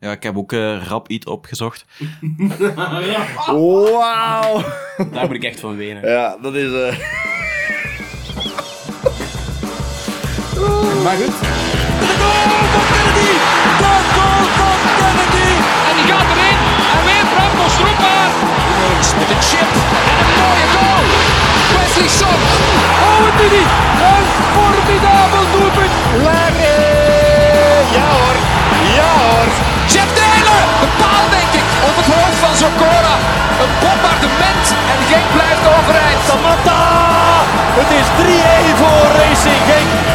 Ja, ik heb ook eh, rap iets opgezocht. Wauw. Daar moet ik echt van wenen. Ja, dat is... eh, Maar goed. En die gaat erin. En weer Franco Stroepa. Met een chip. En een mooie goal. Wesley Son. Oh, het is niet. Een formidabel doelpunt. Larry. Ja hoor. Jeff Taylor. De paal denk ik. Op het hoofd van Zokora. Een bombardement. En Genk blijft overeind. Samatta. Het is 3-1 voor Racing Genk.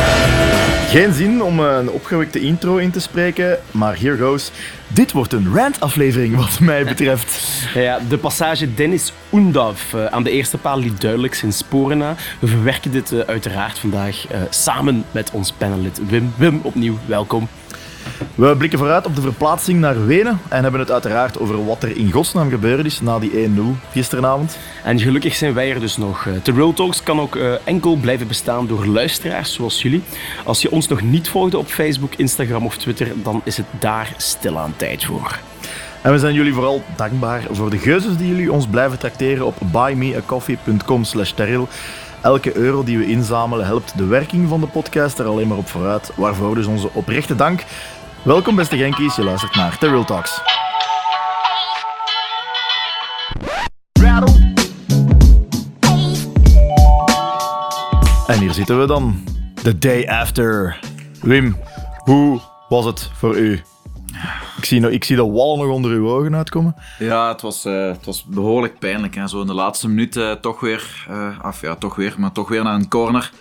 Geen zin om een opgewekte intro in te spreken, maar here goes. Dit wordt een rant-aflevering wat mij betreft. Ja, de passage Dennis Oendav eh, aan de eerste paal liet duidelijk zijn sporen na. We verwerken dit eh, uiteraard vandaag eh, samen met ons panelid Wim. Wim, opnieuw welkom. We blikken vooruit op de verplaatsing naar Wenen en hebben het uiteraard over wat er in godsnaam gebeurd is na die 1-0 gisteravond. En gelukkig zijn wij er dus nog. Eh, The Real Talks kan ook eh, enkel blijven bestaan door luisteraars zoals jullie. Als je ons nog niet volgde op Facebook, Instagram of Twitter, dan is het daar stilaan tijd voor. En we zijn jullie vooral dankbaar voor de geuzes die jullie ons blijven tracteren op buymeacoffee.com slash. Elke euro die we inzamelen helpt de werking van de podcast er alleen maar op vooruit, waarvoor dus onze oprechte dank. Welkom beste Genkies, je luistert naar The Real Talks. En hier zitten we dan. The day after. Wim, hoe was het voor u? Ik zie, ik zie de wallen nog onder uw ogen uitkomen. Ja, het was, eh, het was behoorlijk pijnlijk. Hè. Zo in de laatste minuut eh, toch weer, eh, af ja, toch weer, maar toch weer naar een corner.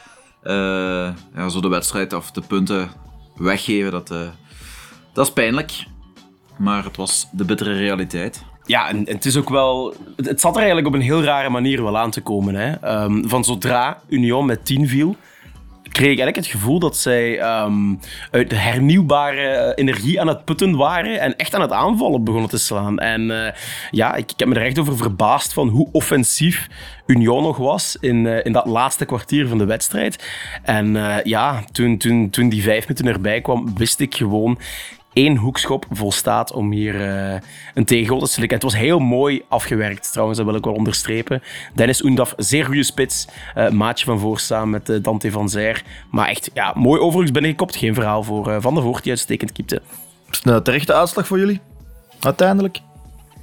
Ja, zo de wedstrijd of de punten weggeven, dat, dat is pijnlijk. Maar het was de bittere realiteit. Ja, en, het is ook wel... Het, zat er eigenlijk op een heel rare manier wel aan te komen. Hè? Ehm, van zodra Union met 10 viel, kreeg ik eigenlijk het gevoel dat zij ehm, uit de hernieuwbare eh, energie aan het putten waren en echt aan het aanvallen begonnen te slaan. En eh, ja, ik, ik heb me er echt over verbaasd van hoe offensief Union nog was in, eh, in dat laatste kwartier van de wedstrijd. En ja, toen, toen, toen die vijf minuten erbij kwam, wist ik gewoon één hoekschop volstaat om hier eh, een tegengoal te slikken. Het was heel mooi afgewerkt, trouwens, dat wil ik wel onderstrepen. Dennis Oendaf, zeer goede spits. Eh, maatje van voor samen met eh, Dante van Zijr. Maar echt, ja, mooi overigens binnengekopt. Geen verhaal voor eh, Van der Voort, die uitstekend keepte. Is het een terechte uitslag voor jullie? Uiteindelijk?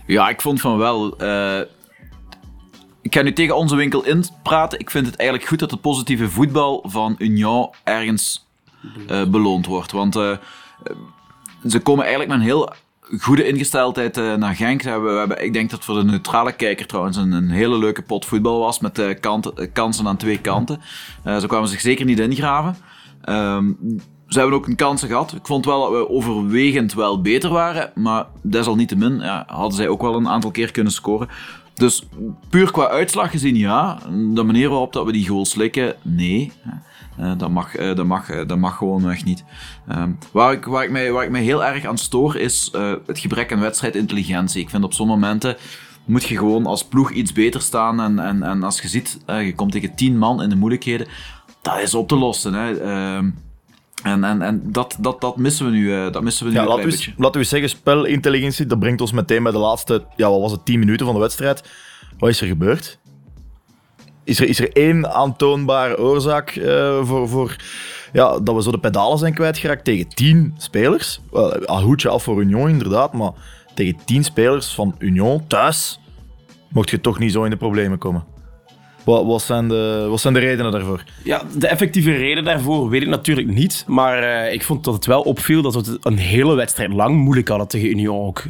Ja, ik vond van wel. eh, ik ga nu tegen onze winkel in praten. Ik vind het eigenlijk goed dat het positieve voetbal van Union ergens eh, beloond wordt. Want eh, ze komen eigenlijk met een heel goede ingesteldheid eh, naar Genk. We hebben, we hebben, ik denk dat voor de neutrale kijker trouwens een, een hele leuke pot voetbal was. Met eh, kansen aan twee kanten. Eh, ze kwamen zich zeker niet ingraven. Ehm, ze hebben ook een kansen gehad. Ik vond wel dat we overwegend wel beter waren. Maar desalniettemin ja, hadden zij ook wel een aantal keer kunnen scoren. Dus puur qua uitslag gezien, ja. De manier waarop dat we die goal slikken, nee. Eh, dat, mag, eh, dat, mag, eh, dat mag gewoon echt niet. Ehm, waar, ik, waar, ik mij, waar ik mij heel erg aan stoor, is het gebrek aan wedstrijdintelligentie. Ik vind op sommige momenten moet je gewoon als ploeg iets beter staan. En, en, en als je ziet, je komt tegen tien man in de moeilijkheden, dat is op te lossen. Hè. Ehm, en en, en dat, dat, dat missen we nu, dat missen we nu Ja, een laten we, laten we zeggen, spelintelligentie, dat brengt ons meteen bij de laatste, ja, wat was het, 10 minuten van de wedstrijd. Wat is er gebeurd? Is er, is er één aantoonbare oorzaak eh, voor, voor ja, dat we zo de pedalen zijn kwijtgeraakt tegen 10 spelers? Wel, een hoedje af voor Union inderdaad, maar tegen 10 spelers van Union thuis mocht je toch niet zo in de problemen komen. Wat, zijn, de, de redenen daarvoor? Ja, de effectieve reden daarvoor weet ik natuurlijk niet. Maar eh, ik vond dat het wel opviel dat we het een hele wedstrijd lang moeilijk hadden tegen Union ook.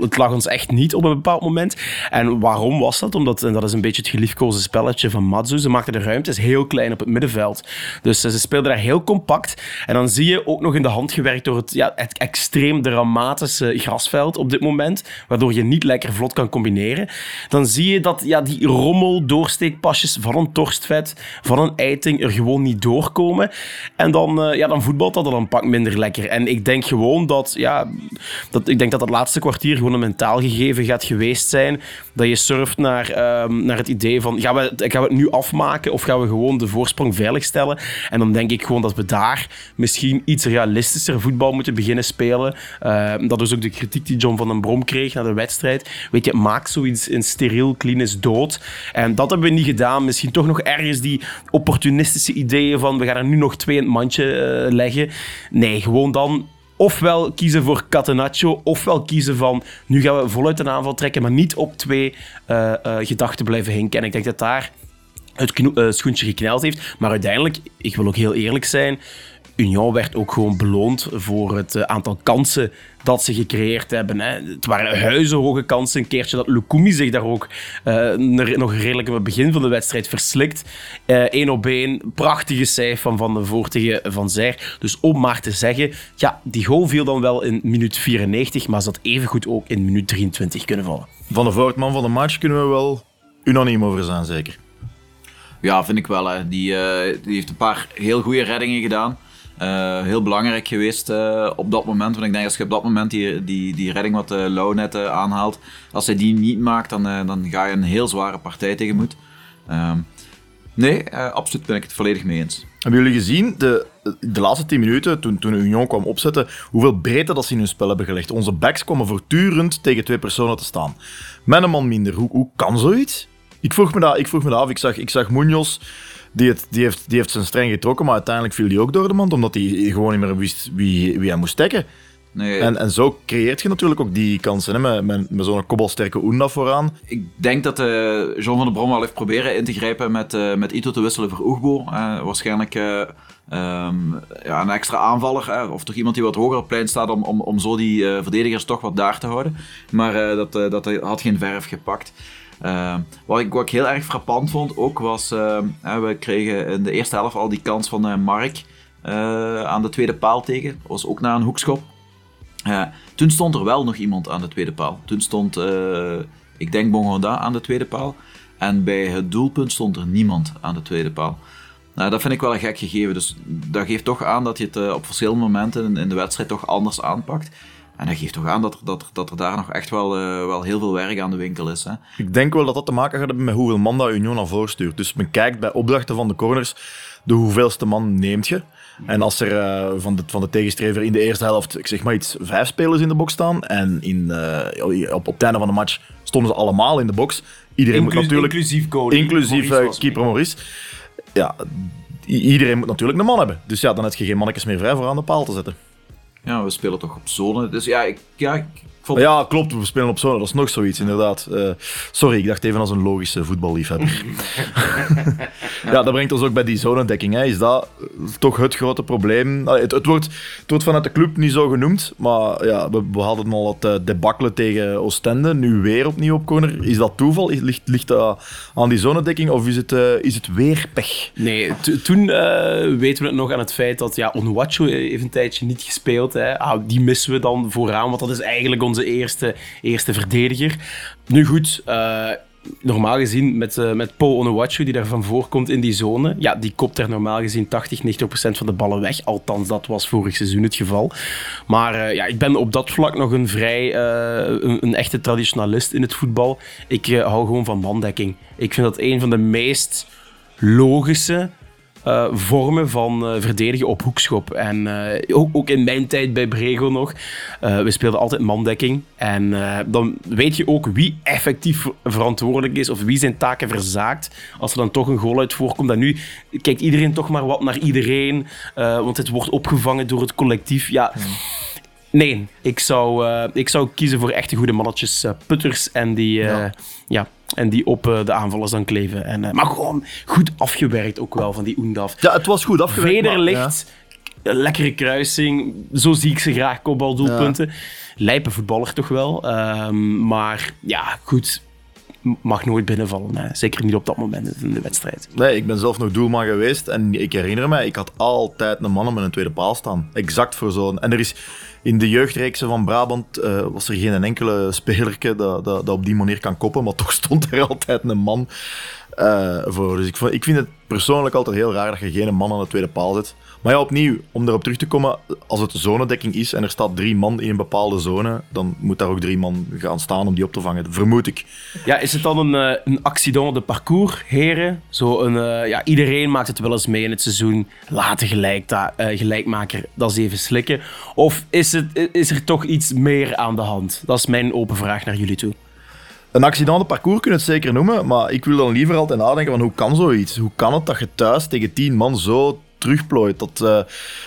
Het, lag ons echt niet op een bepaald moment. En waarom was dat? Omdat, en dat is een beetje het geliefkoosde spelletje van Matsu, ze maakten de ruimtes heel klein op het middenveld. Dus eh, ze speelden daar heel compact. En dan zie je ook nog in de hand gewerkt door het, ja, het extreem dramatische grasveld op dit moment, waardoor je niet lekker vlot kan combineren. Dan zie je dat ja, die rommel, doorsteekpassen van een Torstvet, van een Eiting er gewoon niet doorkomen. En dan, eh, ja, dan voetbalt dat dan een pak minder lekker. En ik denk gewoon dat, ja, dat, ik denk dat dat laatste kwartier gewoon een mentaal gegeven gaat geweest zijn. Dat je surft naar, ehm, naar het idee van, gaan we, gaan we het nu afmaken of gaan we gewoon de voorsprong veiligstellen? En dan denk ik gewoon dat we daar misschien iets realistischer voetbal moeten beginnen spelen. Ehm, dat is ook de kritiek die John van den Brom kreeg na de wedstrijd. Weet je, maak zoiets in steriel, klinisch dood. En dat hebben we niet gedaan. Misschien toch nog ergens die opportunistische ideeën van we gaan er nu nog twee in het mandje eh, leggen. Nee, gewoon dan ofwel kiezen voor Catenaccio, ofwel kiezen van nu gaan we voluit een aanval trekken, maar niet op twee eh, eh, gedachten blijven hinken. En ik denk dat daar het schoentje gekneld heeft. Maar uiteindelijk, ik wil ook heel eerlijk zijn, Union werd ook gewoon beloond voor het eh, aantal kansen dat ze gecreëerd hebben. Hè. Het waren huizenhoge kansen. Een keertje dat Lukumi zich daar ook eh, nog redelijk aan het begin van de wedstrijd verslikt. Eén op één. Prachtige cijf van Van den Voort tegen Van Zijr. Dus om maar te zeggen, ja, die goal viel dan wel in minuut 94, maar ze had evengoed ook in minuut 23 kunnen vallen. Van de voortman van de match kunnen we wel unaniem over zijn, zeker. Ja, vind ik wel. Hè. Die, eh, die heeft een paar heel goede reddingen gedaan. Eh, heel belangrijk geweest eh, op dat moment. Want ik denk als je op dat moment die, die, die redding wat uh, Lau net eh, aanhaalt, als hij die niet maakt, dan, eh, dan ga je een heel zware partij tegemoet. Ehm, nee, eh, absoluut ben ik het volledig mee eens. Hebben jullie gezien, de, de laatste 10 minuten, toen, toen Union kwam opzetten, hoeveel breedte dat ze in hun spel hebben gelegd? Onze backs komen voortdurend tegen twee personen te staan. Met een man minder. Hoe, hoe kan zoiets? Ik vroeg me dat, ik vroeg me dat af. Ik zag, ik zag Munoz, die, het, die, heeft, die heeft zijn streng getrokken, maar uiteindelijk viel die ook door de mand, omdat hij gewoon niet meer wist wie, wie hij moest dekken. Nee, En, en zo creëert je natuurlijk ook die kansen, hè, met, met, met zo'n kopbalsterke Oenda vooraan. Ik denk dat eh John van der Brom wel heeft proberen in te grijpen met, eh, met Ito te wisselen voor Oegbo. Eh, waarschijnlijk eh, ehm, ja, een extra aanvaller, of toch iemand die wat hoger op het plein staat om, om, om zo die verdedigers toch wat daar te houden. Maar dat, dat had geen verf gepakt. Eh, wat, ik, wat ik heel erg frappant vond ook was, eh, hè, we kregen in de eerste helft al die kans van eh, Mark eh, aan de tweede paal tegen. Dat was ook na een hoekschop. Eh, toen stond er wel nog iemand aan de tweede paal. Toen stond, ik denk Bongonda aan de tweede paal. En bij het doelpunt stond er niemand aan de tweede paal. Nou, dat vind ik wel een gek gegeven. Dus dat geeft toch aan dat je het op verschillende momenten in de wedstrijd toch anders aanpakt. En dat geeft toch aan dat er, dat er, dat er daar nog echt wel, eh, wel heel veel werk aan de winkel is. Hè? Ik denk wel dat dat te maken gaat hebben met hoeveel man dat Union naar voren stuurt. Dus men kijkt bij opdrachten van de corners, de hoeveelste man neemt je. En als er eh, van, de, van de tegenstrever in de eerste helft, ik zeg maar iets, vijf spelers in de box staan. En in, eh, op, op het einde van de match stonden ze allemaal in de box. Iedereen moet natuurlijk, inclusief goalie. inclusief Maurice keeper mee. Maurice. Ja, iedereen moet natuurlijk een man hebben. Dus ja, dan heb je geen mannetjes meer vrij voor aan de paal te zetten. Ja, we spelen toch op zone. Dus ja, ik, ja, vond Ja, klopt, we spelen op zone. Dat is nog zoiets, inderdaad. Eh, sorry, ik dacht even als een logische voetballiefhebber. ja, dat brengt ons ook bij die zonedekking. Hè. Is dat eh, toch het grote probleem? Allee, het, het, wordt, het wordt vanuit de club niet zo genoemd, maar ja, we, we hadden al het uh, debakkelen tegen Oostende, nu weer opnieuw op corner. Is dat toeval? Is- Ligt, ligt dat aan die zonedekking of is het, eh, is het weer pech? Nee, toen eh, weten we het nog aan het feit dat ja, Onuachu heeft een tijdje niet gespeeld. Hè. Ah, die missen we dan vooraan, want dat is eigenlijk onze eerste, eerste verdediger. Nu goed, eh, normaal gezien met, eh, met Paul Onuachu, die daarvan voorkomt in die zone, ja, die kopt er normaal gezien 80, 90 procent van de ballen weg. Althans, dat was vorig seizoen het geval. Maar eh, ja, ik ben op dat vlak nog een vrij, een, echte traditionalist in het voetbal. Ik hou gewoon van mandekking. Ik vind dat een van de meest logische eh, vormen van eh, verdedigen op hoekschop. En eh, ook, ook in mijn tijd bij Brego nog. we speelden altijd mandekking. En dan weet je ook wie effectief verantwoordelijk is of wie zijn taken verzaakt. Als er dan toch een goal uit voorkomt. En nu kijkt iedereen toch maar wat naar iedereen. want het wordt opgevangen door het collectief. Ja. Nee, ik zou, ik zou kiezen voor echte goede mannetjes. putters en die, Ja. ja. En die op eh, de aanvallers dan kleven. En, eh, maar gewoon goed afgewerkt ook wel van die Oendaf. Ja, het was goed afgewerkt. Vederlicht, lekkere kruising. Zo zie ik ze graag, kopbaldoelpunten. Lijpe voetballer toch wel. Ehm, maar ja, goed. Mag nooit binnenvallen. Zeker niet op dat moment in de wedstrijd. Nee, ik ben zelf nog doelman geweest en ik herinner me, ik had altijd een man met een tweede paal staan. Exact voor zo'n... En er is in de jeugdreeksen van Brabant eh, was er geen enkele spelerke dat, dat, dat op die manier kan koppen, maar toch stond er altijd een man eh, voor. Dus ik, ik vind het persoonlijk altijd heel raar dat je geen man aan de tweede paal zet. Maar ja, opnieuw, om erop terug te komen, als het zonedekking is en er staat drie man in een bepaalde zone, dan moet daar ook drie man gaan staan om die op te vangen. Vermoed ik. Ja, is het dan een, eh, een accident de parcours, heren? Zo een, eh, ja, iedereen maakt het wel eens mee in het seizoen. Laten gelijk da- eh, gelijkmaker, dat is even slikken. Of is, het, is er toch iets meer aan de hand? Dat is mijn open vraag naar jullie toe. Een accident de parcours kun je het zeker noemen, maar ik wil dan liever altijd nadenken van hoe kan zoiets? Hoe kan het dat je thuis tegen tien man zo terugplooit? Dat, eh,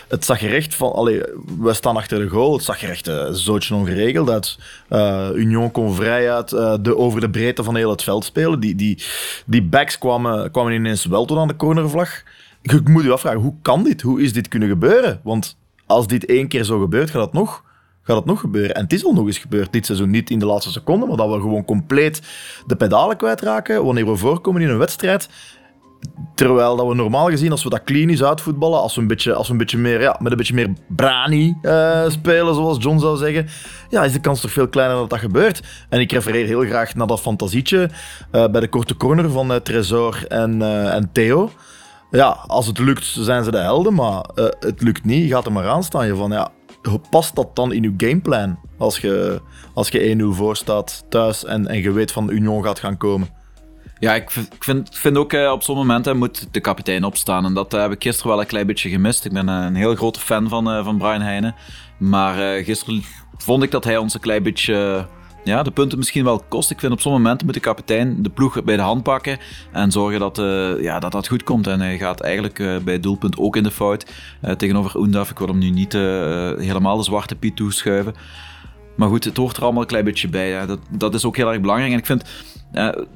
het zag er echt van... Allee, we staan achter de goal, het zag er echt uh, zootje ongeregeld uit. Eh, Union kon vrij uit eh, de, over de breedte van heel het veld spelen. Die, die, die backs kwamen, kwamen ineens wel tot aan de cornervlag. Je moet je afvragen, hoe kan dit? Hoe is dit kunnen gebeuren? Want als dit één keer zo gebeurt, gaat dat nog gaat het nog gebeuren. En het is al nog eens gebeurd dit seizoen. Niet in de laatste seconde, maar dat we gewoon compleet de pedalen kwijtraken wanneer we voorkomen in een wedstrijd. Terwijl dat we normaal gezien, als we dat klinisch uitvoetballen, als we een beetje, als we een beetje meer, ja, met een beetje meer brani uh, spelen, zoals John zou zeggen, ja, is de kans toch veel kleiner dat dat gebeurt. En ik refereer heel graag naar dat fantasietje uh, bij de korte corner van uh, Tresor en, en Theo. Ja, als het lukt, zijn ze de helden, maar het lukt niet, je gaat er maar aan staan. Je van, ja, past dat dan in je gameplan als je, als je 1-0 voor staat thuis en, en je weet van Union gaat gaan komen? Ja, ik vind, vind ook uh, op zo'n momenten moet de kapitein opstaan. En dat uh, heb ik gisteren wel een klein beetje gemist. Ik ben uh, een heel grote fan van, van Brian Heijnen. Maar gisteren vond ik dat hij ons een klein beetje ja, de punten misschien wel kost. Ik vind op zo'n momenten moet de kapitein de ploeg bij de hand pakken en zorgen dat uh, ja, dat, dat goed komt. En hij gaat eigenlijk uh, bij doelpunt ook in de fout. Uh, tegenover Oendaf, ik wil hem nu niet helemaal de zwarte piet toeschuiven. Maar goed, het hoort er allemaal een klein beetje bij. Ja. Dat, dat is ook heel erg belangrijk. En ik vind,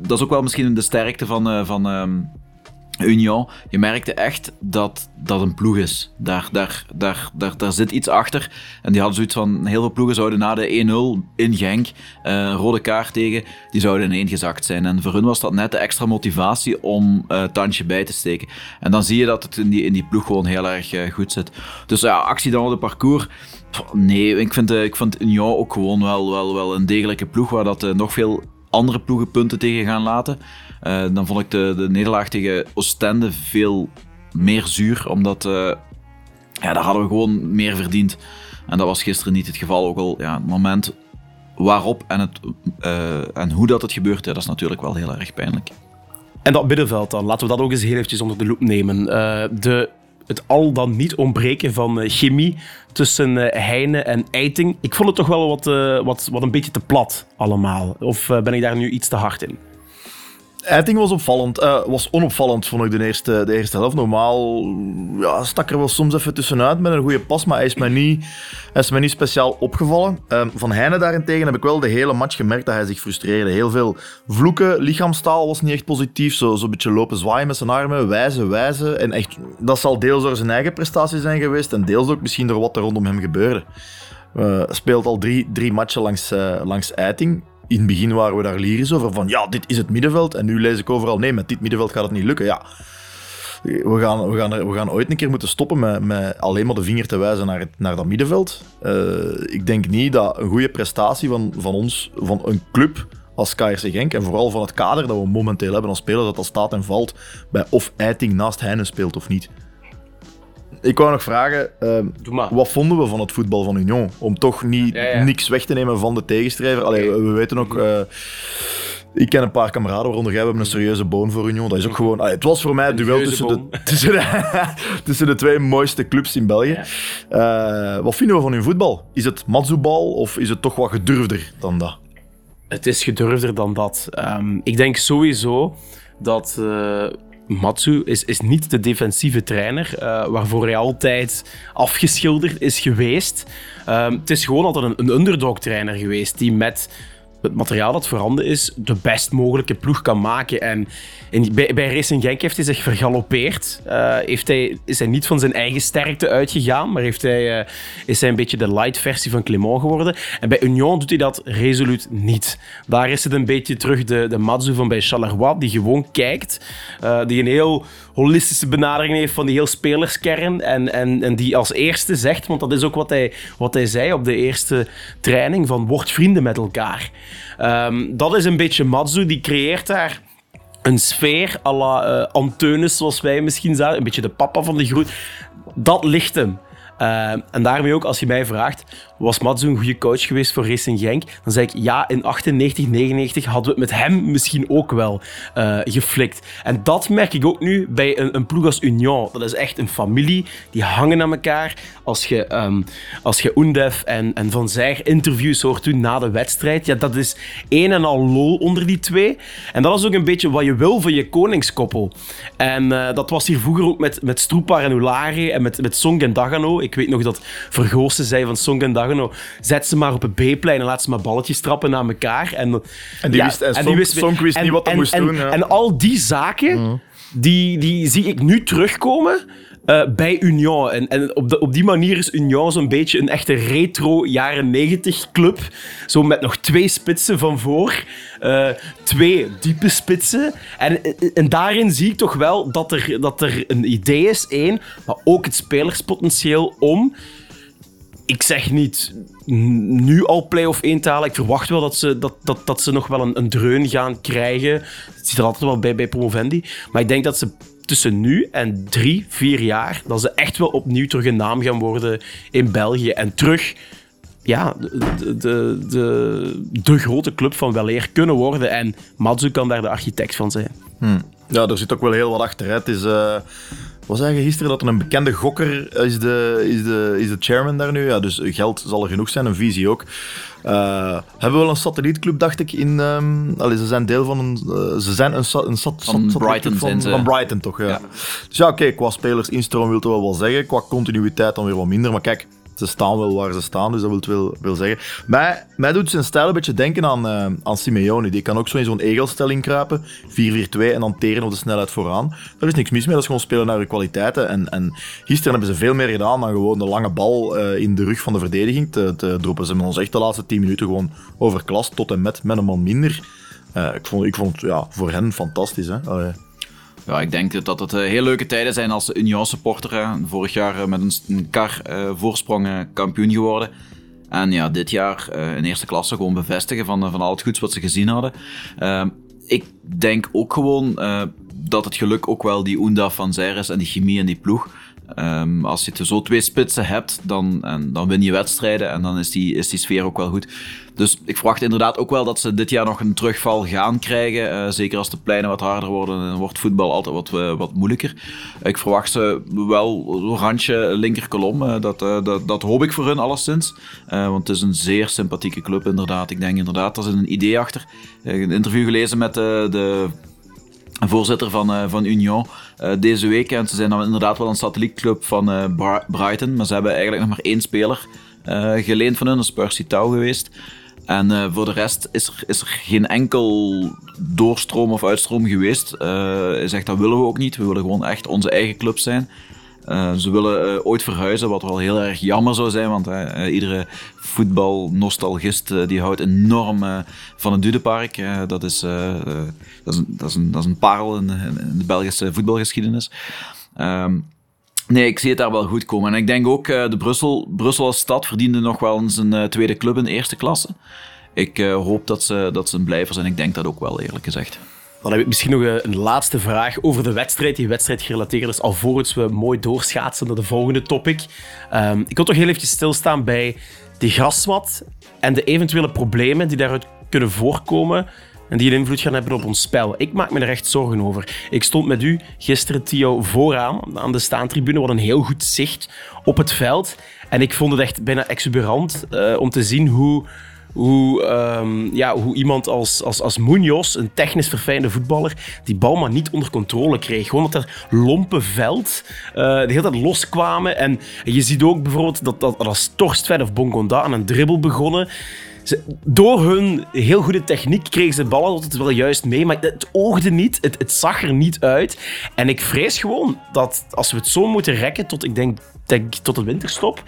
dat is ook wel misschien de sterkte van, van um, Union. Je merkte echt dat dat een ploeg is. Daar, daar, daar, daar, daar zit iets achter. En die hadden zoiets van, heel veel ploegen zouden na de 1-0 in Genk, uh, rode kaart tegen, die zouden ineengezakt zijn. En voor hun was dat net de extra motivatie om uh, tandje bij te steken. En dan zie je dat het in die, in die ploeg gewoon heel erg uh, goed zit. Dus ja, actie dan op het parcours. Nee, ik vind, ik vind Union ook gewoon wel, wel, wel een degelijke ploeg waar dat nog veel andere ploegen punten tegen gaan laten. Uh, dan vond ik de, de nederlaag tegen Oostende veel meer zuur, omdat uh, ja, daar hadden we gewoon meer verdiend. En dat was gisteren niet het geval. Ook al ja, het moment waarop en, het, uh, en hoe dat het gebeurt, dat is natuurlijk wel heel erg pijnlijk. En dat middenveld dan, laten we dat ook eens heel eventjes onder de loep nemen. de, het al dan niet ontbreken van chemie tussen Heine en Eiting. Ik vond het toch wel wat, wat, wat een beetje te plat allemaal. Of ben ik daar nu iets te hard in? Eiting was opvallend, uh, was onopvallend vond ik de eerste, de eerste helft. Normaal ja, stak er wel soms even tussenuit met een goede pas, maar hij is mij niet, is mij niet speciaal opgevallen. Uh, van Heine daarentegen heb ik wel de hele match gemerkt dat hij zich frustreerde. Heel veel vloeken, lichaamstaal was niet echt positief. Zo'n zo beetje lopen zwaaien met zijn armen, wijzen, wijzen. En echt, dat zal deels door zijn eigen prestatie zijn geweest en deels ook misschien door wat er rondom hem gebeurde. Uh, speelt al drie, drie matchen langs, langs Eiting in het begin waren we daar lyrisch over, van ja, dit is het middenveld. En nu lees ik overal, nee, met dit middenveld gaat het niet lukken. Ja, we gaan, we gaan, we gaan ooit een keer moeten stoppen met, met alleen maar de vinger te wijzen naar, het, naar dat middenveld. Uh, ik denk niet dat een goede prestatie van, van ons, van een club als KRC Genk, en vooral van het kader dat we momenteel hebben als speler, dat dat staat en valt bij of Eiting naast Heinen speelt of niet. Ik wou nog vragen, uh, wat vonden we van het voetbal van Union? Om toch niet, ja, ja. niks weg te nemen van de tegenstrijver. Allee, we, we weten ook... Uh, ik ken een paar kameraden, waaronder jij, we hebben een serieuze boon voor Union. Dat is ook gewoon... Allee, het was voor mij het duel tussen de, tussen, de, tussen de twee mooiste clubs in België. Ja. Uh, wat vinden we van hun voetbal? Is het Matsubal of is het toch wat gedurfder dan dat? Het is gedurfder dan dat. Um, ik denk sowieso dat... Uh, Matsu is, is niet de defensieve trainer uh, waarvoor hij altijd afgeschilderd is geweest. Uh, het is gewoon altijd een, een underdog-trainer geweest die met het materiaal dat voorhanden is de best mogelijke ploeg kan maken. En in, bij, Racing Genk heeft hij zich vergalopeerd. Uh, heeft hij, is hij niet van zijn eigen sterkte uitgegaan, maar heeft hij, uh, is hij een beetje de light versie van Clément geworden. En bij Union doet hij dat resoluut niet. Daar is het een beetje terug de, de Matsu van bij Charleroi, die gewoon kijkt, uh, die een heel holistische benadering heeft van die heel spelerskern en, en, en die als eerste zegt, want dat is ook wat hij, wat hij zei op de eerste training, van word vrienden met elkaar. Um, dat is een beetje Matsu, die creëert daar een sfeer à la eh, zoals wij misschien zagen. Een beetje de papa van de groep. Dat ligt hem. Uh, en daarmee ook, als je mij vraagt, was Matsu een goede coach geweest voor Racing Genk? Dan zeg ik, ja, in 98, 99 hadden we het met hem misschien ook wel uh, geflikt. En dat merk ik ook nu bij een, een, ploeg als Union. Dat is echt een familie, die hangen aan elkaar. Als je, um, als je Undef en, en Van Zijr interviews hoort doen na de wedstrijd, ja, dat is een en al lol onder die twee. En dat is ook een beetje wat je wil van je koningskoppel. En uh, dat was hier vroeger ook met, met Stroepar en Ulare en met, met Song en Dagano. Ik weet nog dat Vergoosten zei van Song en Dagano, zet ze maar op het B-plein en laat ze maar balletjes trappen naar elkaar. En, en die ja, wist, en en Song, wist, Song wist en, niet wat hij moest en, doen. Ja. En al die zaken, die, die zie ik nu terugkomen. Uh, bij Union. En, en op, de, op die manier is Union zo'n beetje een echte retro jaren 90 club. Zo met nog twee spitsen van voor. Uh, twee diepe spitsen. En, en daarin zie ik toch wel dat er, dat er een idee is, één, maar ook het spelerspotentieel om ik zeg niet nu al play-off 1 te halen. Ik verwacht wel dat ze, dat, dat, dat ze nog wel een, een dreun gaan krijgen. Het zit er altijd wel bij bij Promovendi. Maar ik denk dat ze tussen nu en drie, vier jaar, dat ze echt wel opnieuw terug een naam gaan worden in België. En terug ja, de, de, de, grote club van weleer kunnen worden. En Matsu kan daar de architect van zijn. Hmm. Ja, er zit ook wel heel wat achter. Hè. Het is... Uh we zeggen gisteren dat er een bekende gokker is de, is de, is de chairman daar nu. Ja, dus geld zal er genoeg zijn, een visie ook. Uh, hebben we wel een satellietclub, dacht ik. In, um, allee, ze zijn deel van een. Uh, ze zijn een, een sat, van Brighton, van, ze. van Brighton toch? Ja. ja. Dus ja, oké, okay, qua spelers instroom wil het wel wel zeggen. Qua continuïteit dan weer wat minder. Maar kijk, ze staan wel waar ze staan, dus dat wil wel, wil zeggen. Mij, mij doet zijn stijl een beetje denken aan, uh, aan Simeone. Die kan ook zo in zo'n egelstelling kruipen, 4-4-2 en dan teren op de snelheid vooraan. Daar is niks mis mee, dat is gewoon spelen naar hun kwaliteiten. En, en gisteren hebben ze veel meer gedaan dan gewoon de lange bal uh, in de rug van de verdediging te, te droppen. Ze hebben ons echt de laatste 10 minuten gewoon overklast, tot en met, met een man minder. Uh, ik vond, ik vond het ja, voor hen fantastisch. Hè? Ja, ik denk dat het uh, heel leuke tijden zijn als Union supporter. Vorig jaar uh, met een, kar voorsprong kampioen geworden. En ja, dit jaar in eerste klasse gewoon bevestigen van, van al het goeds wat ze gezien hadden. Ehm, ik denk ook gewoon dat het geluk ook wel die Oenda van Zijr is en die chemie en die ploeg. Um, als je zo twee spitsen hebt, dan, en, dan win je wedstrijden en dan is die, is die sfeer ook wel goed. Dus ik verwacht inderdaad ook wel dat ze dit jaar nog een terugval gaan krijgen. Uh, zeker als de pleinen wat harder worden, dan wordt voetbal altijd wat, uh, wat moeilijker. Ik verwacht ze wel randje linkerkolom. Uh, dat, dat, dat hoop ik voor hun alleszins. want het is een zeer sympathieke club inderdaad. Ik denk inderdaad, er zit een idee achter. Ik heb een interview gelezen met de voorzitter van, van Union deze week. En ze zijn dan inderdaad wel een satellietclub van Brighton. Maar ze hebben eigenlijk nog maar één speler geleend van hun. Dat is Percy Tau geweest. En voor de rest is er, is er geen enkel doorstroom of uitstroom geweest. Hij zegt dat willen we ook niet. We willen gewoon echt onze eigen club zijn. Uh, ze willen ooit verhuizen, wat wel heel erg jammer zou zijn, want iedere voetbalnostalgist die houdt enorm van het Dudepark. dat, is, dat, is een, dat, is een, dat is een parel in, in de Belgische voetbalgeschiedenis. Um, Nee, ik zie het daar wel goed komen. En ik denk ook, uh, de Brussel, Brussel als stad verdiende nog wel eens een uh, tweede club in de eerste klasse. Ik uh, hoop dat ze, dat ze een blijver zijn. Ik denk dat ook wel, eerlijk gezegd. Dan heb ik misschien nog een laatste vraag over de wedstrijd. Die wedstrijd gerelateerd is, alvorens we mooi doorschaatsen naar de volgende topic. Um, ik wil toch heel even stilstaan bij de grasmat en de eventuele problemen die daaruit kunnen voorkomen en die een invloed gaan hebben op ons spel. Ik maak me er echt zorgen over. Ik stond met u gisteren, Theo, vooraan aan de staantribune. Wat een heel goed zicht op het veld. En ik vond het echt bijna exuberant uh, om te zien hoe, hoe, um, ja, hoe iemand als, als, als Munoz, een technisch verfijnde voetballer, die bal maar niet onder controle kreeg. Gewoon dat er lompe veld uh, de hele tijd loskwamen. En, je ziet ook bijvoorbeeld dat, dat, als Torstvet of Bongonda aan een dribbel begonnen door hun heel goede techniek kregen ze de bal altijd wel juist mee, maar het oogde niet, het, het zag er niet uit. En ik vrees gewoon dat als we het zo moeten rekken tot, ik denk, denk tot de winterstop,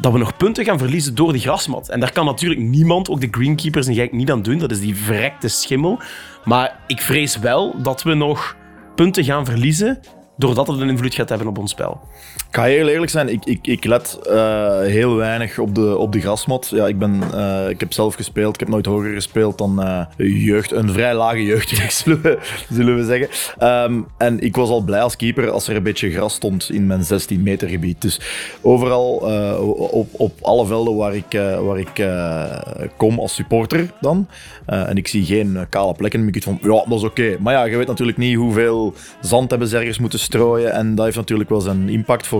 dat we nog punten gaan verliezen door die grasmat. En daar kan natuurlijk niemand, ook de greenkeepers, en niet aan doen. Dat is die verrekte schimmel. Maar ik vrees wel dat we nog punten gaan verliezen doordat het een invloed gaat hebben op ons spel. Ik ga heel eerlijk zijn, ik, ik, ik let eh, heel weinig op de, op de grasmat. Ja, ik, ben, eh, ik heb zelf gespeeld, ik heb nooit hoger gespeeld dan eh, jeugd, een vrij lage jeugdreeks, zullen we, zeggen. Ehm, en ik was al blij als keeper als er een beetje gras stond in mijn 16 meter gebied. Dus overal op, op alle velden waar ik, waar ik kom als supporter dan, en ik zie geen kale plekken, dan ik van, ja, dat is oké. Maar ja, je weet natuurlijk niet hoeveel zand hebben ze ergens moeten strooien. En dat heeft natuurlijk wel zijn impact voor,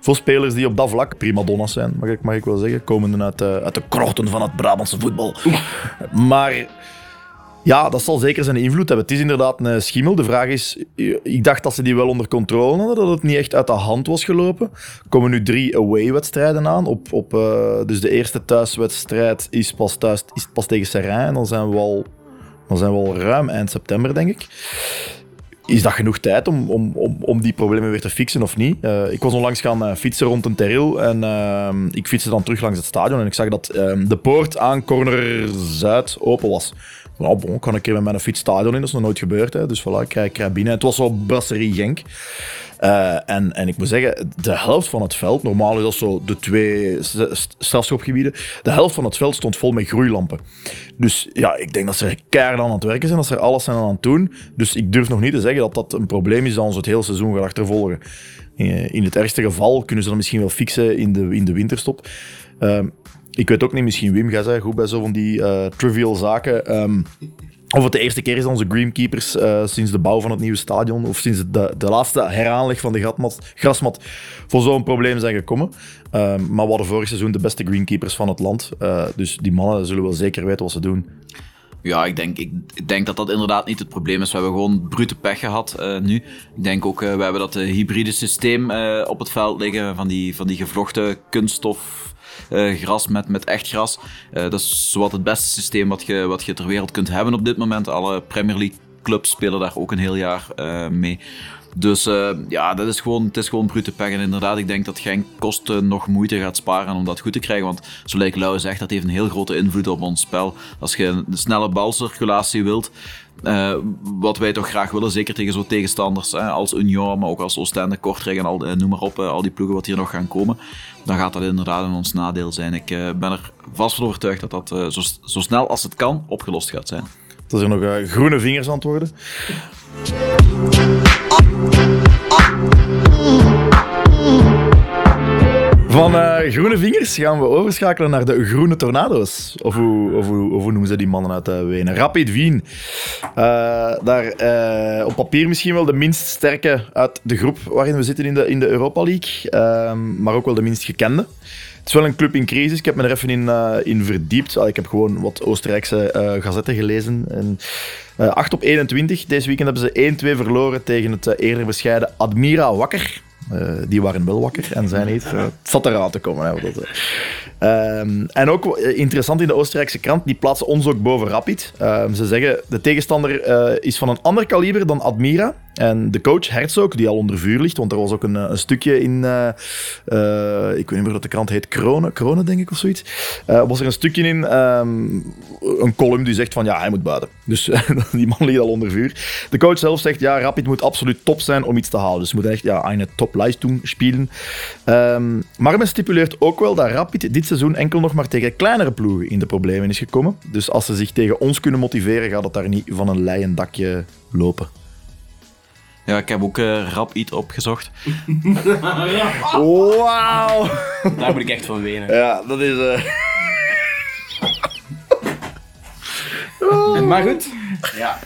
voor spelers die op dat vlak prima donna's zijn, mag ik, mag ik wel zeggen. Komende uit de, uit de krochten van het Brabantse voetbal. Maar ja, dat zal zeker zijn invloed hebben. Het is inderdaad een schimmel. De vraag is, ik dacht dat ze die wel onder controle hadden, dat het niet echt uit de hand was gelopen. Er komen nu drie away-wedstrijden aan. Op, op, eh, dus de eerste thuiswedstrijd is pas, thuis, is pas tegen Serrain. En dan zijn, we al, dan zijn we al ruim eind september, denk ik. Is dat genoeg tijd om, om, om, om die problemen weer te fixen of niet? Eh, ik was onlangs gaan eh, fietsen rond een terril en eh, ik fietste dan terug langs het stadion en ik zag dat eh, de poort aan corner Zuid open was. Nou, bon, ik kan een keer met mijn fiets stadion in, dat is nog nooit gebeurd. Hè. Dus voilà, ik krijg, binnen. Het was zo Brasserie Genk. Eh, en, en ik moet zeggen, de helft van het veld, normaal is dat zo de twee strafschopgebieden, de helft van het veld stond vol met groeilampen. Dus ja, ik denk dat ze er keihard aan het werken zijn, dat ze er alles zijn aan het doen. Dus ik durf nog niet te zeggen dat dat een probleem is dat ons het hele seizoen gaat achtervolgen. Eh, In het ergste geval kunnen ze dat misschien wel fixen in de, in de winterstop. Ehm, ik weet ook niet, misschien Wim, jij zei goed bij zo van die eh, trivial zaken. Ehm, of het de eerste keer is dat onze Greenkeepers eh, sinds de bouw van het nieuwe stadion, of sinds de, de laatste heraanleg van de grasmat, voor zo'n probleem zijn gekomen. Ehm, maar we hadden vorig seizoen de beste Greenkeepers van het land. Eh, dus die mannen zullen wel zeker weten wat ze doen. Ja, ik denk, ik, denk dat dat inderdaad niet het probleem is. We hebben gewoon brute pech gehad eh, nu. Ik denk ook, we hebben dat hybride systeem op het veld liggen van die, van die gevlochten kunststof gras met, met echt gras. Eh, dat is zowat het beste systeem wat je, wat je ter wereld kunt hebben op dit moment. Alle Premier League clubs spelen daar ook een heel jaar eh, mee. Dus eh, ja, dat is gewoon, het is gewoon brute pech. En inderdaad, ik denk dat geen kosten nog moeite gaat sparen om dat goed te krijgen. Want zoals Lauwe zegt, dat heeft een heel grote invloed op ons spel. Als je een snelle balcirculatie wilt, eh, wat wij toch graag willen, zeker tegen zo'n tegenstanders hè, als Union, maar ook als Oostende, Kortrijk en al, eh, noem maar op, al die ploegen wat hier nog gaan komen, dan gaat dat inderdaad in ons nadeel zijn. Ik ben er vast van overtuigd dat dat zo, zo snel als het kan opgelost gaat zijn. Dat er nog groene vingers worden. Van eh, groene vingers gaan we overschakelen naar de groene tornado's. Of hoe, of of noemen ze die mannen uit uh, Wenen? Rapid Wien. Eh, daar eh, op papier misschien wel de minst sterke uit de groep waarin we zitten in de, in de Europa League. Ehm, maar ook wel de minst gekende. Het is wel een club in crisis. Ik heb me er even in, eh, in verdiept. Al, ik heb gewoon wat Oostenrijkse eh, gazetten gelezen. En, eh, 8 op 21. Deze weekend hebben ze 1-2 verloren tegen het eh, eerder bescheiden Admira Wakker. Eh, die waren wel wakker en zijn niet. Eh, het zat eraan te komen. Hè, dat, eh. Ehm, en ook eh, interessant in de Oostenrijkse krant, die plaatsen ons ook boven Rapid. Ehm, ze zeggen, de tegenstander eh, is van een ander kaliber dan Admira. En de coach Herzog, die al onder vuur ligt, want er was ook een, eh, een stukje in, eh, eh, ik weet niet meer dat de krant heet, Krone, Krone denk ik of zoiets. Eh, was er een stukje in, ehm, een column die zegt van ja, hij moet buiten. Dus die man ligt al onder vuur. De coach zelf zegt ja, Rapid moet absoluut top zijn om iets te halen. Dus ze moeten echt ja, een topleistung spelen. Ehm, maar men stipuleert ook wel dat Rapid dit seizoen enkel nog maar tegen kleinere ploegen in de problemen is gekomen. Dus als ze zich tegen ons kunnen motiveren, gaat het daar niet van een leien dakje lopen. Ja, ik heb ook eh rap iets opgezocht. Wauw! Daar moet ik echt van wenen. Ja, dat is... eh, Maar goed. Ja.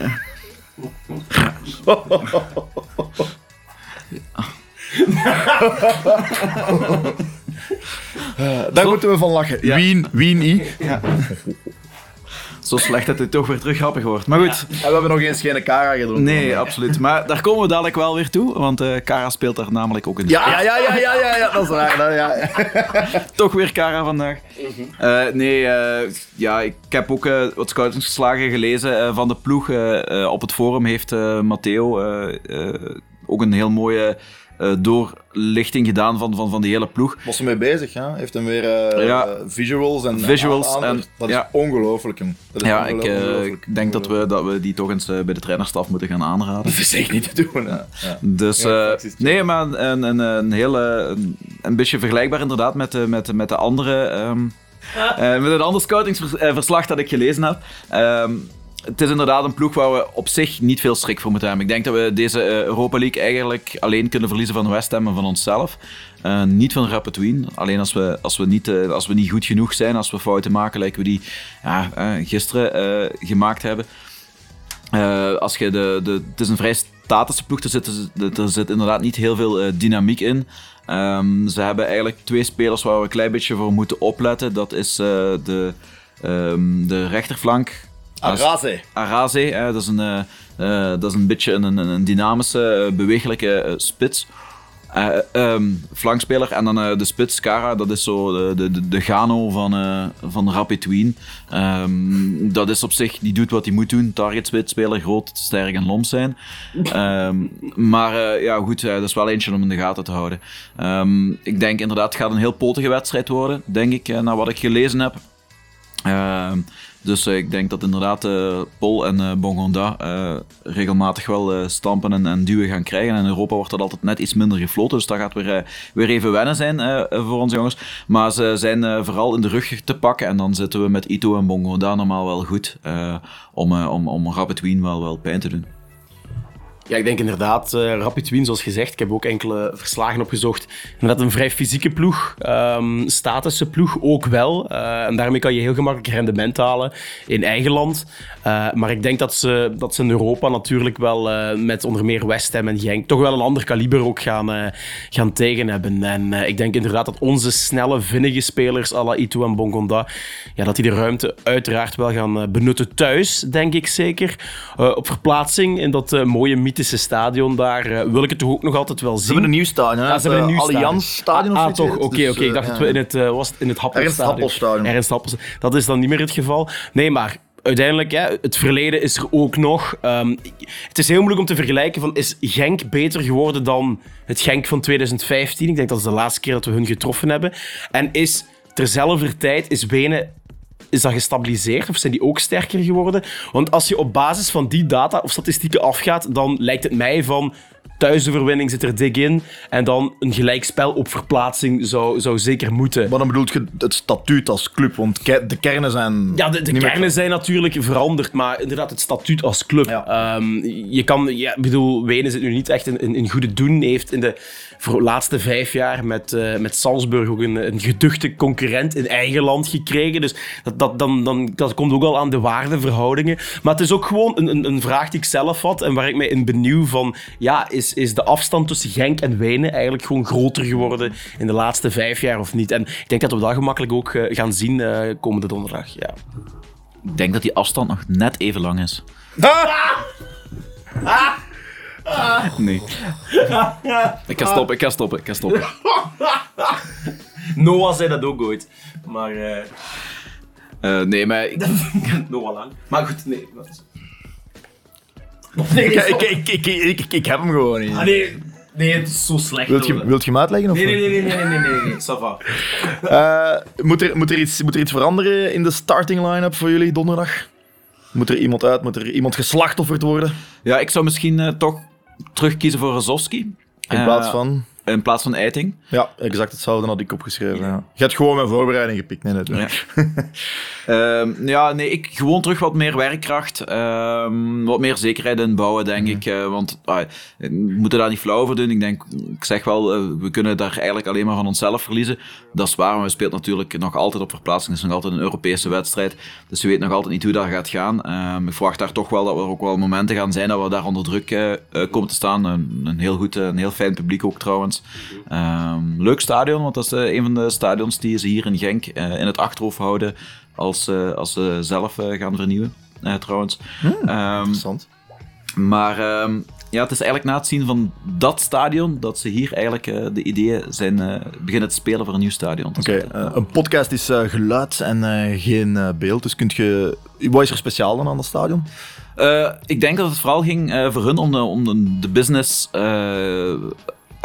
Daar moeten we van lachen. Wien, Wien, I. Zo slecht dat het toch weer terug grappig wordt. Maar goed, En we hebben nog eens geen Kara gedronken. nee, absoluut. Maar daar komen we dadelijk wel weer toe, want eh Kara speelt daar namelijk ook in. Ja, ja, ja, ja, ja, ja, ja, dat is waar. Dat, ja. Toch weer Kara vandaag. Eh, nee, eh, ja, ik heb ook wat scoutingsverslagen gelezen van de ploeg. Op het forum heeft Matteo ook een heel mooie eh, doorlichting gedaan van, van, van die hele ploeg. Was er mee bezig, ja? Heeft hem weer eh, Ja. visuals en Visuals aan- aan- en- Dat is ja. ongelooflijk, jong. Dat is Ja, ik eh, ongelooflijk. denk dat we, dat we die toch eens bij de trainerstaf moeten gaan aanraden. Dat is echt niet te doen, hè. Ja. Dus eh, nee, maar een, een, een, hele, een, een beetje vergelijkbaar inderdaad met de, met, de- met de andere. ehm, eh, met een ander scoutingsverslag dat ik gelezen heb. Ehm, het is inderdaad een ploeg waar we op zich niet veel schrik voor moeten hebben. Ik denk dat we deze eh, Europa League eigenlijk alleen kunnen verliezen van West Ham en van onszelf. Eh, niet van Rapid. Alleen als we, als, we niet, eh, als we niet goed genoeg zijn, als we fouten maken, lijken we die ja, gisteren gemaakt hebben. Als je de, de, het is een vrij statische ploeg, er zit, er zit inderdaad niet heel veel dynamiek in. Ehm, ze hebben eigenlijk twee spelers waar we een klein beetje voor moeten opletten. Dat is de, ehm, de rechterflank. Araze. Araze, hè, dat, is een, eh, eh, dat is een beetje een, een, een dynamische, eh, bewegelijke eh, spits. Eh, ehm, flankspeler en dan eh, de spits, Kara, dat is zo de, de, de, Gano van, eh, van Rapid Wien. Ehm, dat is op zich, die doet wat hij moet doen. Target spits, speler, groot, sterk en lomp zijn. Ehm, maar eh, ja, goed, eh, dat is wel eentje om in de gaten te houden. Ik denk inderdaad, het gaat een heel potige wedstrijd worden, denk ik, eh, naar wat ik gelezen heb. Ehm, dus eh, ik denk dat inderdaad eh Pol en eh Bongonda regelmatig wel stampen en, en duwen gaan krijgen. En in Europa wordt dat altijd net iets minder gefloten, dus dat gaat weer, weer even wennen zijn voor onze jongens. Maar ze zijn vooral in de rug te pakken en dan zitten we met Ito en Bongonda normaal wel goed om, om, om Rapid Wien wel, wel pijn te doen. Ja, ik denk inderdaad, eh Rapid Wien, zoals gezegd, ik heb ook enkele verslagen opgezocht. Inderdaad een vrij fysieke ploeg, ehm statische ploeg ook wel. Eh, en daarmee kan je heel gemakkelijk rendement halen in eigen land. Eh, maar ik denk dat ze, dat ze in Europa natuurlijk wel met onder meer West Ham en Genk toch wel een ander kaliber ook gaan, gaan tegen hebben. En ik denk inderdaad dat onze snelle, vinnige spelers, à Ito en Bongonda, ja, dat die de ruimte uiteraard wel gaan benutten thuis, denk ik zeker. Op verplaatsing in dat mooie mythische stadion daar eh, wil ik het toch ook nog altijd wel Ze zien. hebben een nieuw stadion, hè? Ja, ze hebben een Het, nieuw eh, Allianz Stadion Ah, of ah, toch? Oké, het. oké. Dus, ik dacht eh, dat we in het, eh, was het in het Happelstadion. Ernst Happelstadion. Ernst Happelstadion. Dat is dan niet meer het geval. Nee, maar uiteindelijk, hè, het verleden is er ook nog. Ehm, het is heel moeilijk om te vergelijken van, is Genk beter geworden dan het Genk van 2015? Ik denk dat is de laatste keer dat we hun getroffen hebben. En is terzelfde tijd, is Wenen is dat gestabiliseerd of zijn die ook sterker geworden? Want als je op basis van die data of statistieken afgaat, dan lijkt het mij van thuisoverwinning zit er dik in en dan een gelijkspel op verplaatsing zou, zou zeker moeten. Maar dan bedoelt je het statuut als club, want ke- de kernen zijn... Ja, de, de meer- kernen zijn natuurlijk veranderd, maar inderdaad het statuut als club. Ja. Ehm, je kan, ja, ik bedoel, Wenen zit nu niet echt in, in, in goede doen. Heeft in de voor laatste vijf jaar met, eh, met Salzburg ook een, een geduchte concurrent in eigen land gekregen. Dus dat, dat, dan, dan, dat komt ook al aan de waardeverhoudingen. Maar het is ook gewoon een, een, een vraag die ik zelf had en waar ik mij in benieuw van, ja, is, is de afstand tussen Genk en Wenen eigenlijk gewoon groter geworden in de laatste vijf jaar of niet? En ik denk dat we dat gemakkelijk ook eh, gaan zien eh, komende donderdag. Ja. Ik denk dat die afstand nog net even lang is. Nee. Ik ga stoppen, ik ga stoppen, ik ga stoppen. Noah zei dat ook ooit. Maar. eh Eh, nee, maar ik- Noah lang. Maar goed, nee. Is- Ik, ik, ik, ik, ik, ik, ik heb hem gewoon niet. Ah, nee, nee, het is zo slecht. Wilt je, hoor. wilt je hem uitleggen? Of Nee, nee, nee, nee, nee, nee, nee, nee, ça va. Eh, moet, er, moet, er iets, moet er iets veranderen in de starting line-up voor jullie donderdag? Moet er iemand uit? Moet er iemand geslachtofferd worden? ja, ik zou misschien eh, toch terugkiezen voor Rozovski. In Eh, plaats van... In plaats van Eiting. Ja, exact hetzelfde had ik opgeschreven. Ja. Je hebt gewoon mijn voorbereiding gepikt. Nee, natuurlijk. Ja. Ehm, ja, nee, ik gewoon terug wat meer werkkracht. ehm, wat meer zekerheid in bouwen, denk ik. eh, want ah, we moeten daar niet flauw over doen. Ik denk, ik zeg wel, eh, we kunnen daar eigenlijk alleen maar van onszelf verliezen. Dat is waar, maar we spelen natuurlijk nog altijd op verplaatsing. Het is nog altijd een Europese wedstrijd. Dus we weten nog altijd niet hoe dat gaat gaan. Ehm, ik verwacht daar toch wel dat er ook wel momenten gaan zijn dat we daar onder druk eh, komen te staan. Een, een heel goed, een heel fijn publiek ook trouwens. Ehm, leuk stadion, want dat is eh, een van de stadions die ze hier in Genk eh, in het achterhoofd houden als, eh, als ze zelf gaan vernieuwen, trouwens. Ehm, Interessant. maar ehm, ja, het is eigenlijk na het zien van dat stadion dat ze hier eigenlijk de ideeën zijn beginnen te spelen voor een nieuw stadion. Oké, een podcast is geluid en geen beeld. Dus kunt je... Wat is er speciaal dan aan dat stadion? Ik denk dat het vooral ging voor hun om de, om de, business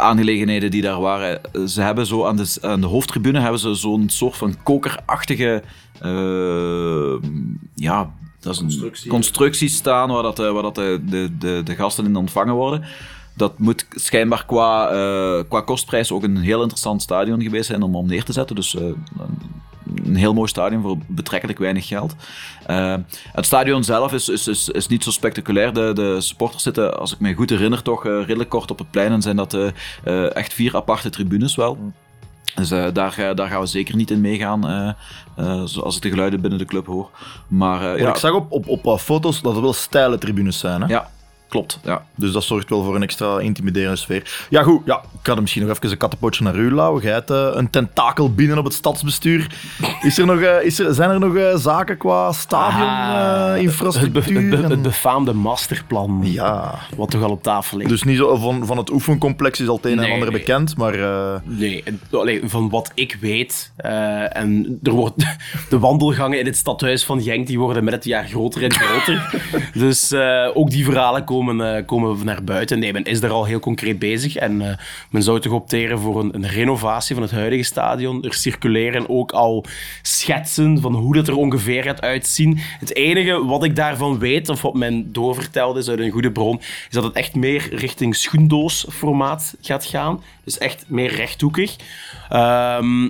aangelegenheden die daar waren. Ze hebben zo aan de, aan de hoofdtribune hebben ze zo'n soort van kokerachtige eh, ja, dat is een Constructie. constructie staan waar, dat, eh, waar dat de, de, de, de gasten in ontvangen worden. Dat moet schijnbaar qua, eh, qua kostprijs ook een heel interessant stadion geweest zijn om om neer te zetten. Dus een heel mooi stadion voor betrekkelijk weinig geld. Eh, het stadion zelf is, is, is, is niet zo spectaculair. De, de supporters zitten, als ik me goed herinner, toch eh, redelijk kort op het plein. En zijn dat eh, echt vier aparte tribunes wel. Dus daar, daar gaan we zeker niet in meegaan, eh, zoals ik de geluiden binnen de club hoor. Maar ja, Ik zag op, op, op foto's dat het wel steile tribunes zijn. Hè? ja, klopt. Ja. Dus dat zorgt wel voor een extra intimiderende sfeer. Ja, goed. Ja, ik had er misschien nog even een kattenpootje naar u, Lau. Jij hebt eh, een tentakel binnen op het stadsbestuur. Is er nog, eh, is er, zijn er nog eh, zaken qua stadion, Ah, infrastructuur? Het, be- het, be- en- het befaamde masterplan. ja, Wat toch al op tafel ligt. dus niet zo van, van het oefencomplex is al het een en ander nee. bekend, maar... Nee, allee, van wat ik weet. en er wordt, de wandelgangen in het stadhuis van Genk die worden met het jaar groter en groter. dus ook die verhalen komen, eh, komen naar buiten. Nee, men is daar al heel concreet bezig. En eh, men zou toch opteren voor een, een renovatie van het huidige stadion. Er circuleren ook al schetsen van hoe dat er ongeveer gaat uitzien. Het enige wat ik daarvan weet, of wat men doorverteld is uit een goede bron, is dat het echt meer richting schoendoosformaat gaat gaan. Dus echt meer rechthoekig. Ehm,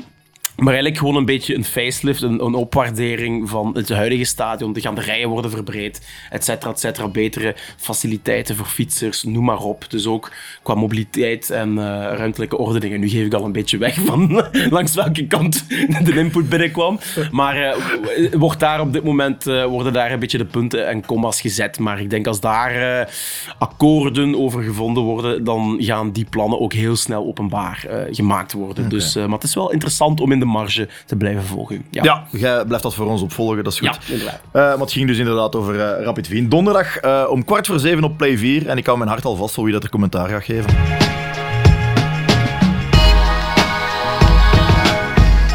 maar eigenlijk gewoon een beetje een facelift, een, een opwaardering van het huidige stadion. Er gaan de rijen worden verbreed, et cetera, et cetera. Betere faciliteiten voor fietsers, noem maar op. Dus ook qua mobiliteit en eh, ruimtelijke ordening. En nu geef ik al een beetje weg van langs welke kant de input binnenkwam. Maar eh, wordt daar op dit moment eh, worden daar een beetje de punten en commas gezet. Maar ik denk als daar akkoorden over gevonden worden, dan gaan die plannen ook heel snel openbaar gemaakt worden. Dus, maar het is wel interessant om in de marge te blijven volgen. Ja, ja, jij blijft dat voor ons opvolgen, dat is goed. Ja, inderdaad. Eh, maar het ging dus inderdaad over eh, Rapid Wien. Donderdag eh, om kwart voor zeven op Play 4. En ik hou mijn hart al vast voor wie dat er commentaar gaat geven.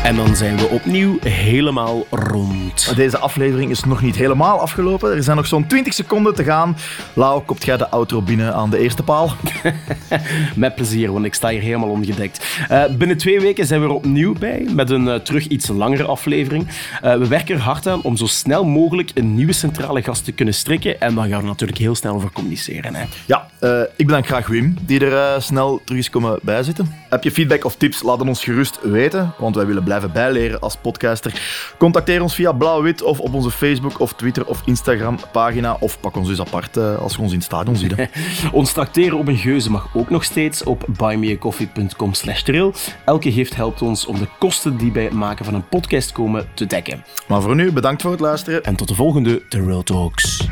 En dan zijn we opnieuw helemaal rond. Deze aflevering is nog niet helemaal afgelopen. Er zijn nog zo'n 20 seconden te gaan. Lau, kopt jij de outro binnen aan de eerste paal? Met plezier, want ik sta hier helemaal ongedekt. Eh, binnen twee weken zijn we er opnieuw bij met een eh, terug iets langere aflevering. Eh, we werken er hard aan om zo snel mogelijk een nieuwe centrale gast te kunnen strikken. En dan gaan we natuurlijk heel snel over communiceren. Hè. Ja, ik bedank graag Wim, die er snel terug is komen bijzitten. Heb je feedback of tips, laat het ons gerust weten, want wij willen blijven bijleren als podcaster. Contacteer ons via Blauw-Wit of op onze Facebook of Twitter of Instagram pagina of pak ons dus apart eh, als je ons in het stadion ziet. hè. Ons tracteren op een geuze mag ook nog steeds op buymeacoffee.com slash trail. Elke gift helpt ons om de kosten die bij het maken van een podcast komen te dekken. Maar voor nu, bedankt voor het luisteren. En tot de volgende The Real Talks.